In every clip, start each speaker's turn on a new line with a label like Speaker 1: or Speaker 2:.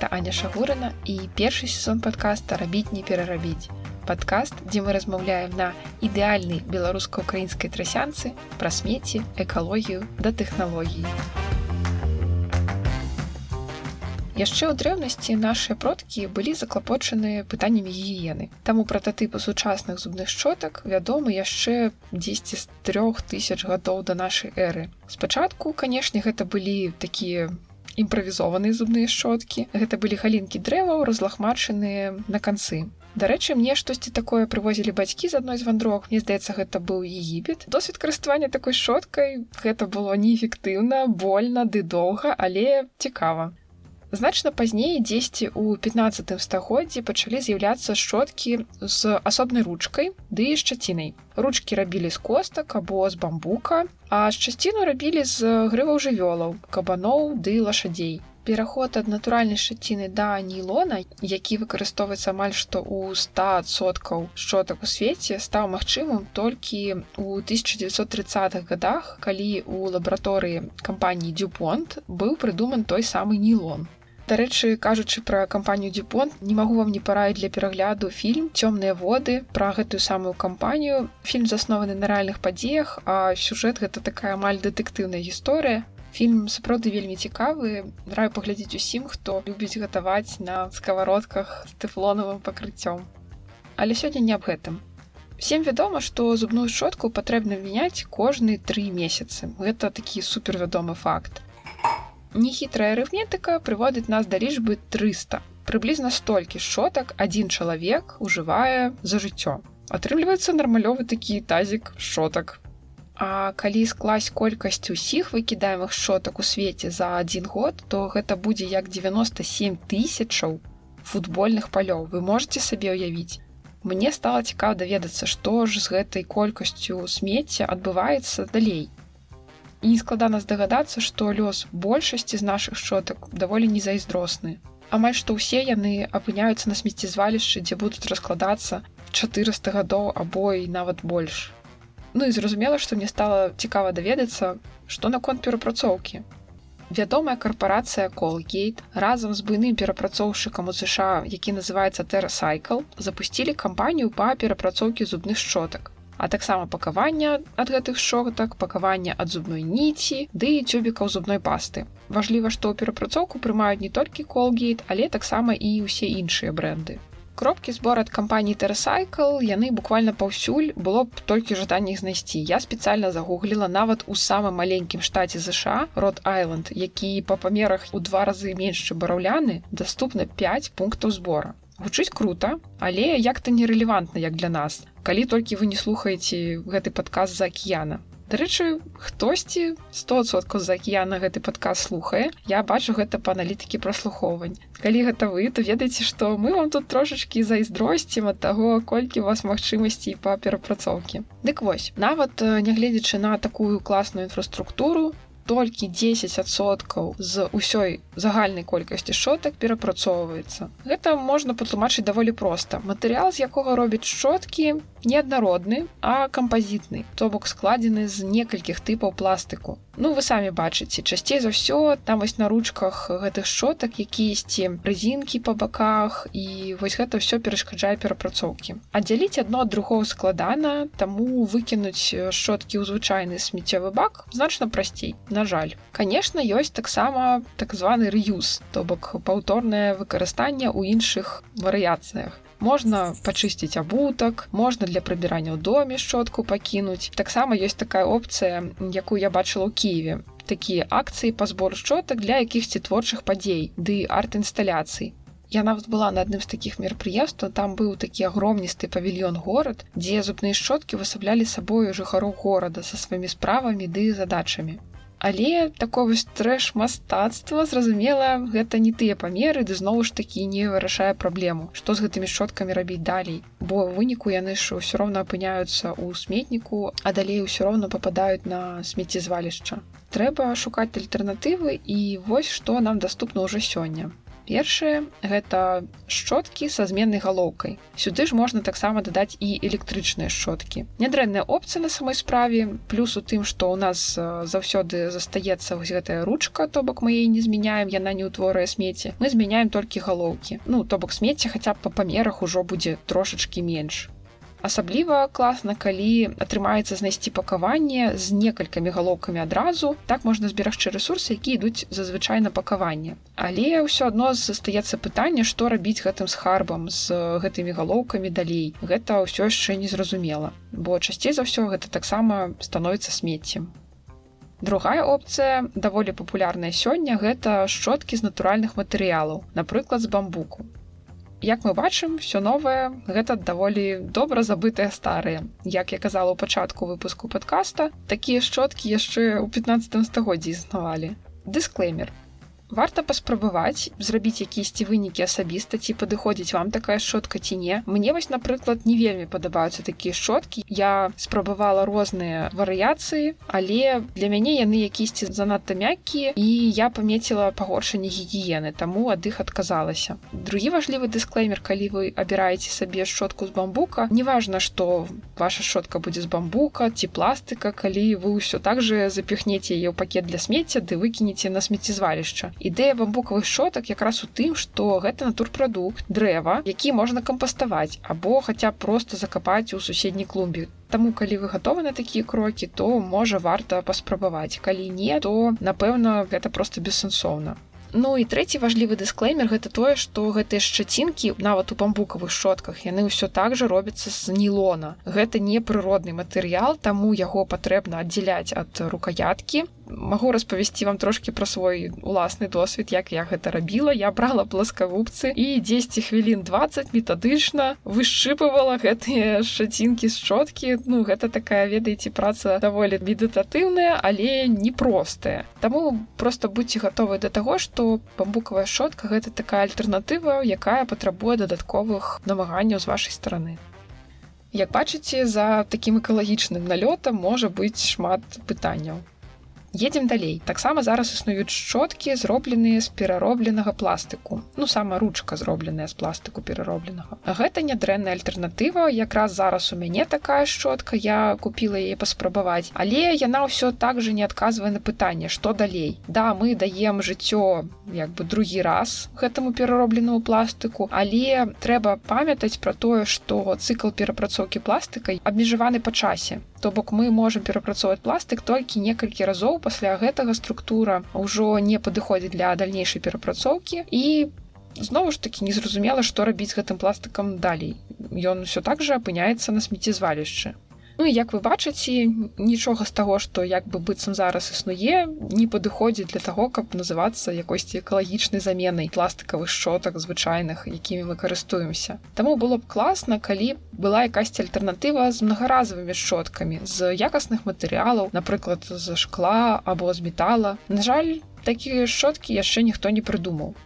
Speaker 1: гэта Аня Шагурына і першы сезон падкаста рабіць не перарабіць. Падкаст, дзе мы размаўляем на ідэальнай беларуска-украінскай трасянцы пра смеці, экалогію да тэхналогіі. Яшчэ ў дрэўнасці нашыя продкі былі заклапочаныя пытаннямі гігіены. Таму прататыпы сучасных зубных шчотак вядомы яшчэ 10 з трох тысяч гадоў да нашай эры. Спачатку, канешне, гэта былі такія імправізованыя зубныя шчоткі. Гэта былі галінкі дрэваў, разлахмачаныя на канцы. Дарэчы, мне штосьці такое прывозілі бацькі з адной з вандрог. Мне здаецца, гэта быў егіпет. Досвід карыставання такой шоткай гэта было неэфектыўна, больна ды доўга, але цікава. Значна пазней дзесьці ў 15 стагоддзі пачалі з'яўляцца шчоткі з асобнай ручкай ды і шчацінай. Ручкі рабілі з костак або з бамбука, а шчасціну рабілі з грываў жывёлаў, кабаноў ды лашадзей. Пераход ад натуральнай шчаціны да нілона, які выкарыстоўваецца амаль што ў 100соткаў шчотак у свеце стаў магчымым толькі ў 1930-х годах, калі ў лабараторыі кампаніі Дюпонт быў прыдуман той самы нілон. Дарэчы, кажучы пра кампанію Дюпон, не магу вам не параіць для перагляду фільм цёмныя воды пра гэтую самую кампанію. Фільм заснованы на рэальных падзеях, а сюжэт гэта такая амаль дэтэктыўная гісторыя. Фільм сапраўды вельмі цікавы. раю паглядзець усім, хто любіць гатаваць на сковородках з тэфлонавым пакрыццём. Але сёння не аб гэтым. Всем вядома, што зубную шчотку патрэбна мяняць кожны тры месяцы. Гэта такі супервядомы факт. Нехітрая арыфметыка прыводіць нас да лічбы 300. Прыблізна столькі шотак адзін чалавек ужывае за жыццё. Атрымліваецца нармалёвы такі тазік шотак. А калі склаць колькасць усіх выкідаемых шотак у свеце за адзін год, то гэта будзе як 97 тысячаў футбольных палёў. Вы можете сабе ўявіць. Мне стала цікава даведацца, што ж з гэтай колькасцю смецця адбываецца далей. І нескладана здагадацца, што лёс большасці з нашых шчотак даволі незайздросны. Амаль што ўсе яны апыняюцца на смеццезвалішчы, дзе будуць раскладацца 400 гадоў або і нават больш. Ну і зразумела, што мне стала цікава даведацца, што наконт перапрацоўкі. Вядомая карпорацыя Колгейт разам з буйным перапрацоўшчыкам у ЗША, які называецца Тэрасайкл, запусцілі кампанію па перапрацоўкі зубных шчотак а таксама пакавання ад гэтых шотак пакавання ад зубной ніці ды і цюбікаў зубной пасты. Важліва што перапрацоўку прымаюць не толькі колгейт але таксама і ўсе іншыя бренды кропкі збор ад кампаніі тэрасайкл яны буквально паўсюль было б толькі жаданне іх знайсці. Я спецыяльна загугліла нават у самым маленькім штаце ЗША род айленд які па памерах у два разы менш чым бараўляны даступна 5 пунктаў збора. Гучыць круто але як-то нерэлевантна як для нас калі толькі вы не слухаеце гэты падказ за акіяна. Дарэчы хтосьці 100соткаў за акіяна гэты падказ слухае. Я бачу гэта па аналітыкі праслухоўвань. Калі гэта вы то ведаеце што мы вам тут трошачки зайздросцім ад таго колькі у вас магчымасцей па перапрацоўкі. Дык вось нават нягледзячы на такую класную інфраструктуру толькі 10соткаў з усёй загальнай колькасці шотак перапрацоўваецца. Гэта можна патлумачыць даволі проста. Матэрыял, з якога робяць шчоткі, неаднародны, а кампазітны, то бок складзены з некалькіх тыпаў пластыку. Ну вы самі бачыце, часцей за ўсё там вось на ручках гэтых шотак, якісьці рызінкі па баках і вось гэта ўсё перашкаджае перапрацоўкі. Аддзяліць адно ад другого складана, таму выкінуць шоткі ў звычайны смеццёвы бак значна прасцей. На жаль. Канешне, ёсць таксама так званы рэюз, то бок паўторнае выкарыстанне ў іншых варыяцыях можна пачысціць абутак можна для прыбірання ў доме шчотку пакінуць. Таксама ёсць такая опцыя якую я бачыла ў кіеве. Такія акцыі па збор шчотак для якіхсьці творчых падзей ды арт-інсталяцый. Я нават была на адным з такіх мерапрыемстваў там быў такі агромністы павільён горад дзе зубныя шчоткі высаблялі сабою жыхароў горада са сваімі справамі ды задачамі Але такое трэш мастацтва зразумела гэта не тыя памеры ды зноў ж такі не вырашае праблему. Што з гэтымі шчоткамі рабіць далей? Бо выніку яны ж ўсё роўна апыняюцца ў сметніку а далей усё роўна попадаюць на смеццезвалішча трэба шукаць альтэрнатывы і вось што нам даступна ўжо сёння першае гэта шчоткі са зменнай галоўкай. Сюды ж можна таксама дадаць і электрычныя шчоткі. Нядрэнная опцыя на самой справе плюс у тым што ў нас заўсёды застаецца вось гэтая ручка то бок мы не змяняем яна не ўтворае смеці мы змяняем толькі галоўкі. Ну то бок смецце хаця б па памерах ужо будзе трошачки менш асабліва класна калі атрымаецца знайсці пакаванне з некалькімі галоўкамі адразу. Так можна зберагчы ресурсы які ідуць зазвычай на пакаванне. Але ўсё адно застаецца пытанне што рабіць гэтым з харбам з гэтымі галоўкамі далей. Гэта ўсё яшчэ незразумела бо часцей за ўсё гэта таксама становіцца смеццем. Другая опцыя даволі папулярная сёння гэта шчоткі з натуральных матэрыялаў, напрыклад з бамбуку як мы бачым все новае гэта даволі добра забытыя старыя як я казала ў пачатку выпуску подкаста такія шчоткі яшчэ ў 15 стагоддзі існавалі. Дысклеймер варта паспрабаваць зрабіць якісьці вынікі асабіста ці падыходзіць вам такая шотка ці не. Мне вось напрыклад не вельмі падабаюцца такія шоткі я спрабавала розныя варыяцыі але для мяне яны якісьці занадта мяккія і я памеціла пагоршанне гігіены таму ад іх адказалася. Другі важлівы дысклеймер калі вы абіраеце сабе шотку з бамбука неважна што ваша шотка будзе з бамбука ці пластыка калі вы ўсё так же запіхнеце яе ў пакет для смецця ды выкінеце на смеццезвалішча ідэя бамбукавых шотак якраз у тым што гэта натурпрадукт дрэва які можна кампаставаць або хаця просто закапаць у суседняй клумбе. Таму калі вы гатовы на такія крокі то можа варта паспрабаваць. Калі не то напэўна гэта просто бессэнсоўна Ну і трэці важлівы дысклеймер гэта тое што гэтыя шчацінкі нават у бамбукавых шотках яны ўсё так жа робяцца з нілона. Гэта не прыродны матэрыял таму яго патрэбна аддзяляць ад рукаяткі. Магу распавесці вам трошки пра свой уласны досвед як я гэта рабіла. Я брала пласкавупцы і 10 хвілін 20 метадычна вышчыпывала гэтыя шчацінкі з шчоткі ну гэта такая ведаеце праца даволі медытатыўная але непростая Таму просто будьте гатовы да таго што бамбукавая шотка гэта такая альтэрнатыва якая патрабуе дадатковых намаганняў з вашай стороны Як бачыце за такім экалагічным налётам можа быць шмат пытанняў едем далей. Таксама зараз існуюць шчоткі зробленыя з пераробленага пластыку. Ну сама ручка зробленая з пластыку пераробленага. Гэта нядрэнная альтэрнатыва. Якраз зараз у мяне такая шчотка. Я купила яе паспрабаваць. Але яна ўсё так же не адказвае на пытанне что далей. Да мы даем жыццё як бы другі раз гэтаму пераробленаму пластыку але трэба памятаць пра тое што цыкл перапрацоўкі пластыкай абмежаваны па часе. То бок мы можемм перапрацоўваць пластык толькі некалькі разоў пасля гэтага структура ўжо не падыходзіць для дальнейшай перапрацоўкі і зноў ж таки незразумела што рабіць гэтым пластыкам далей. Ён усё так жа апыняецца на смеццезвалішчы Ну і як вы бачыце нічога з таго што як бы быццам зараз існуе не падыходзіць для таго каб называцца якосьці экалагічнай заменай пластыкавых шчотак звычайных якімі мы карыстуемся. Таму было б класна калі была якасьці альтэрнатыва з мнагаразавымі шчоткамі з якасных матэрыялаў напрыклад з шкла або з метала. На жаль такія шчоткі яшчэ ніхто не прыдумаў.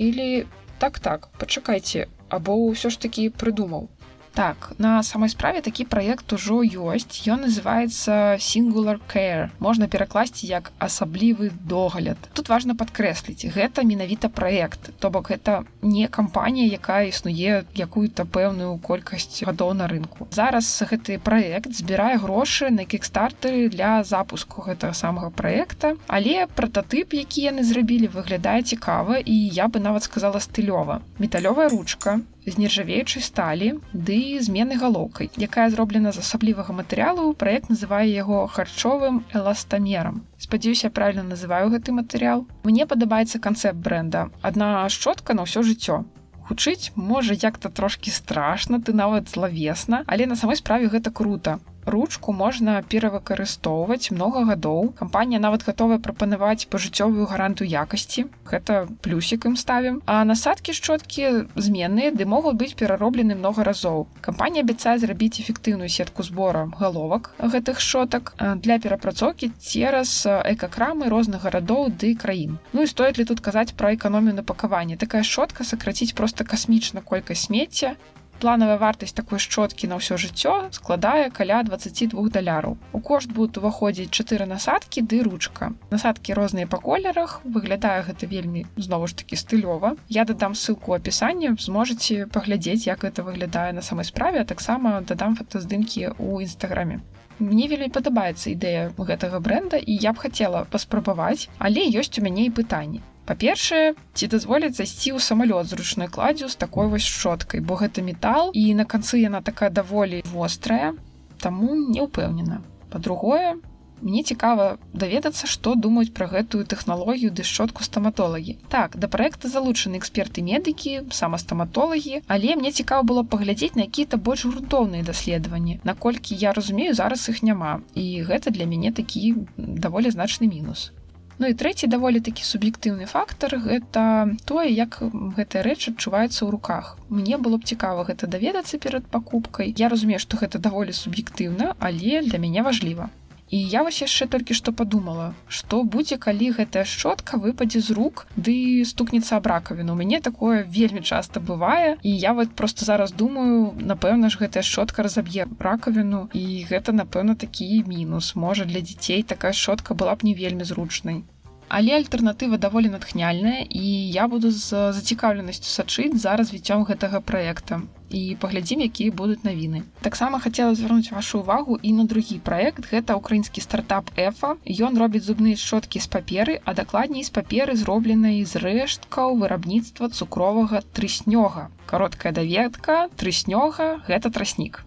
Speaker 1: Или так так пачакайце або ўсё ж такі прыдумаў Так, на самой справе такі праект ужо ёсць. Ён называецца Singular Care. Можна перакласці як асаблівы догляд. Тут важна падкрэсліць, гэта менавіта праект. То бок гэта не кампанія, якая існуе якую-то пэўную колькасць гадоў на рынку. Зараз гэты праект збірае грошы на кікстартары для запуску гэтага самага праекта. Але прататып, які яны зрабілі, выглядае цікава і я бы нават сказала стылёва. Металёвая ручка, з нержавеючай сталі ды змены галоўкай, якая зроблена з асаблівага матэрыялу, праект называе яго харчовым эластамерам. Спадзяюся, правильно называю гэты матэрыял. Мне падабаецца канцэпт бренда. Адна шчотка на ўсё жыццё. Хутчыць можа як-то трошки страшна, ты нават злавесна, але на самой справе гэта круто ручку можна перавыкарыстоўваць много гадоў. Кампанія нават гатовая прапанаваць пажыццёвую гаранту якасці. Гэта плюсік ім ставім. А насадкі шчоткі зменныя ды могуць быць перароблены много разоў. Кампанія абяцае зрабіць эфектыўную сетку збора галовак гэтых шотак для перапрацоўкі цераз экакрамы розных гарадоў ды краін. Ну і стоит ли тут казаць пра эканомію на пакаванне такая шотка сакраціць просто касмічна колькасць смецця планавая вартасць такой шчоткі на ўсё жыццё складае каля 22 даляраў. У кошт будуць уваходзіць чатыры насадкі ды ручка. Насадкі розныя па колерах выглядае гэта вельмі знову ж таки стылёва. Я дадам ссылку апісанне зможаце паглядзець як это выглядае на самой справе а таксама дадам фотаздымкі ў нстаграме Мне вельмі падабаецца ідэя гэтага бренда і я б хацела паспрабаваць але ёсць у мяне і пытанні па-першае ці дазволяць зайсці ў самалёт з ручной кладзю з такой вось шчоткай бо гэта метал і на канцы яна такая даволі вострая таму не ўпэўнена. Па-другое мне цікава даведацца што думаюць пра гэтую тэхналогію ды шчотку стаматолагі. Так да праекта залучаны эксперты медыкі сама стаматолагі але мне цікава было паглядзець на якія-то больш грунтоўныя даследаванні. Наколькі я разумею зараз іх няма і гэта для мяне такі даволі значны мінус Ну і трэці даволі такі суб'ектыўны фактор гэта тое як гэтая рэч адчуваецца ў руках. Мне было б цікава гэта даведацца перад пакупкай. Я разумею што гэта даволі суб'ектыўна але для мяне важліва І я вось яшчэ толькі што падумала, што будзе, калі гэтая шчотка выпадзе з рук ды стукнецца аб ракавіну. У мяне такое вельмі часта бывае. І я вот просто зараз думаю, напэўна ж гэтая шчотка разаб'е ракавіну і гэта, напэўна, такі мінус. Можа для дзяцей такая шчотка была б не вельмі зручнай але альтэрнатыва даволі натхняльная і я буду з зацікаўленасцю сачыць за развіццём гэтага праекта. І паглядзім якія будуць навіны. Таксама хацела звярнуць вашу увагу і на другі праект. Гэта украінскі стартап эфа. Ён робіць зубныя шчоткі з паперы а дакладней з паперы зробленай з рэшткаў вырабніцтва цукровага трыснёга. Кароткая даведка трыснёга гэта траснік.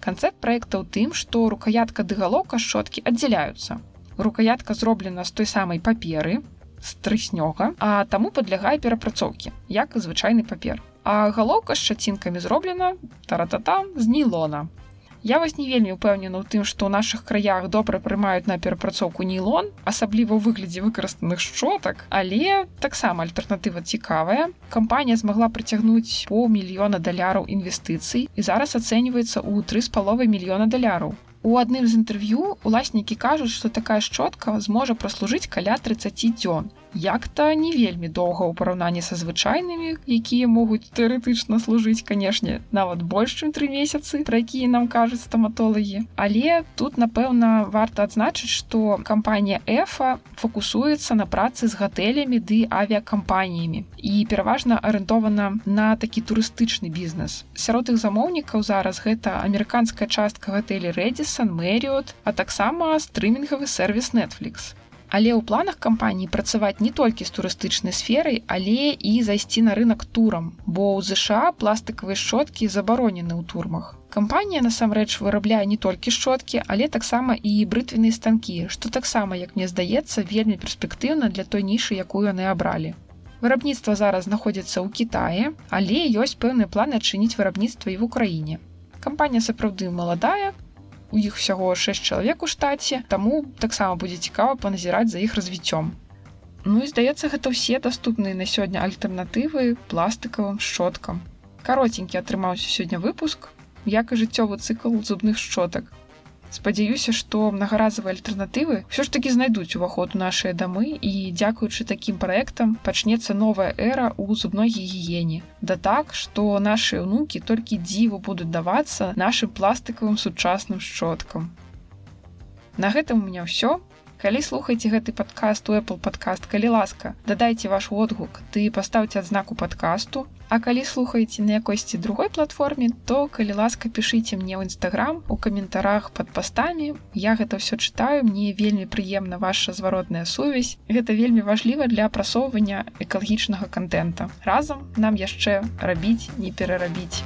Speaker 1: Канцэпт праекта ў тым што рукаятка ды галоўка шчоткі аддзяляюцца рукаятка зроблена з той самай паперы з трыснёга а таму падлягае перапрацоўкі як і звычайны папер. А галоўка з шчацінкамі зроблена таратата з нейлона Я вас не вельмі ўпэўнена ў тым што ў наших краях добра прымаюць на перапрацоўку нейлон асабліва ў выглядзе выкарыстаных шчотак але таксама альтэрнатыва цікавая. Кампанія змагла прыцягнуць паўмільёна даляраў інвестыцый і зараз ацэньваецца ў тры з паловай мільёна даляраў У адным з інтэрв'ю уласнікі кажуць, што такая шчотка зможа праслужыць каля 30 дзён як-то не вельмі доўга ў параўнанні са звычайнымі якія могуць тэарэтычна служыць канешне нават больш чым тры месяцы пра якія нам кажуць стаматолагі. Але тут напэўна варта адзначыць што кампанія эфа фокусуецца на працы з гатэлямі ды авіакампаніямі і пераважна арыентована на такі турыстычны бізнес. Сярод іх замоўнікаў зараз гэта амерыканская частка гатэлі рэдзісан мэріот а таксама стрымінгавы сервіс netflix Але ў планах кампаніі працаваць не толькі з турыстычнай сферай, але і зайсці на рынок турам, бо ў ЗША пластыкавыя шчоткі забаронены ў турмах. Кампанія насамрэч вырабляе не толькі шчоткі, але таксама і брытвенныя станкі, што таксама, як мне здаецца, вельмі перспектыўна для той нішы, якую яны абралі. Вырабніцтва зараз знаходзіцца ў Кітаі, але ёсць пэўныя планы адчыніць вырабніцтва і ў краіне. Кампанія сапраўды маладая, у іх усяго 6 чалавек у штаце таму таксама будзе цікава паназіраць за іх развіццём. Ну і здаецца гэта ўсе даступныя на сёння альтэрнатывы пластыкавым шчоткам. Каротенькі атрымаўся сёння выпуск. Як і жыццёвы цыкл зубных шчотак спадзяюся што мнагаразавыя альтэрнатывы ўсё ж такі знайдуць уваход у нашыя дамы і дзякуючы такім праектам пачнецца новая эра ў зубной гігіене. Да так што нашыя ўнукі толькі дзіву будуць давацца нашим пластыкавым сучасным шчоткам. На гэтым у меня ўсё калі слухаеце гэты падкаст у apple подкаст калі ласка дадайце ваш водгук ты паставце адзнаку падкасту А калі слухаеце на якосьці другой платформе, то калі ласка пішыце мне ў нстаграм у каментарах под пастамі. Я гэта ўсё чытаю, мне вельмі прыемна ваша зваротная сувязь. Гэта вельмі важліва для апрасоўвання экалагічнага контента. Разам нам яшчэ рабіць, не перарабіць.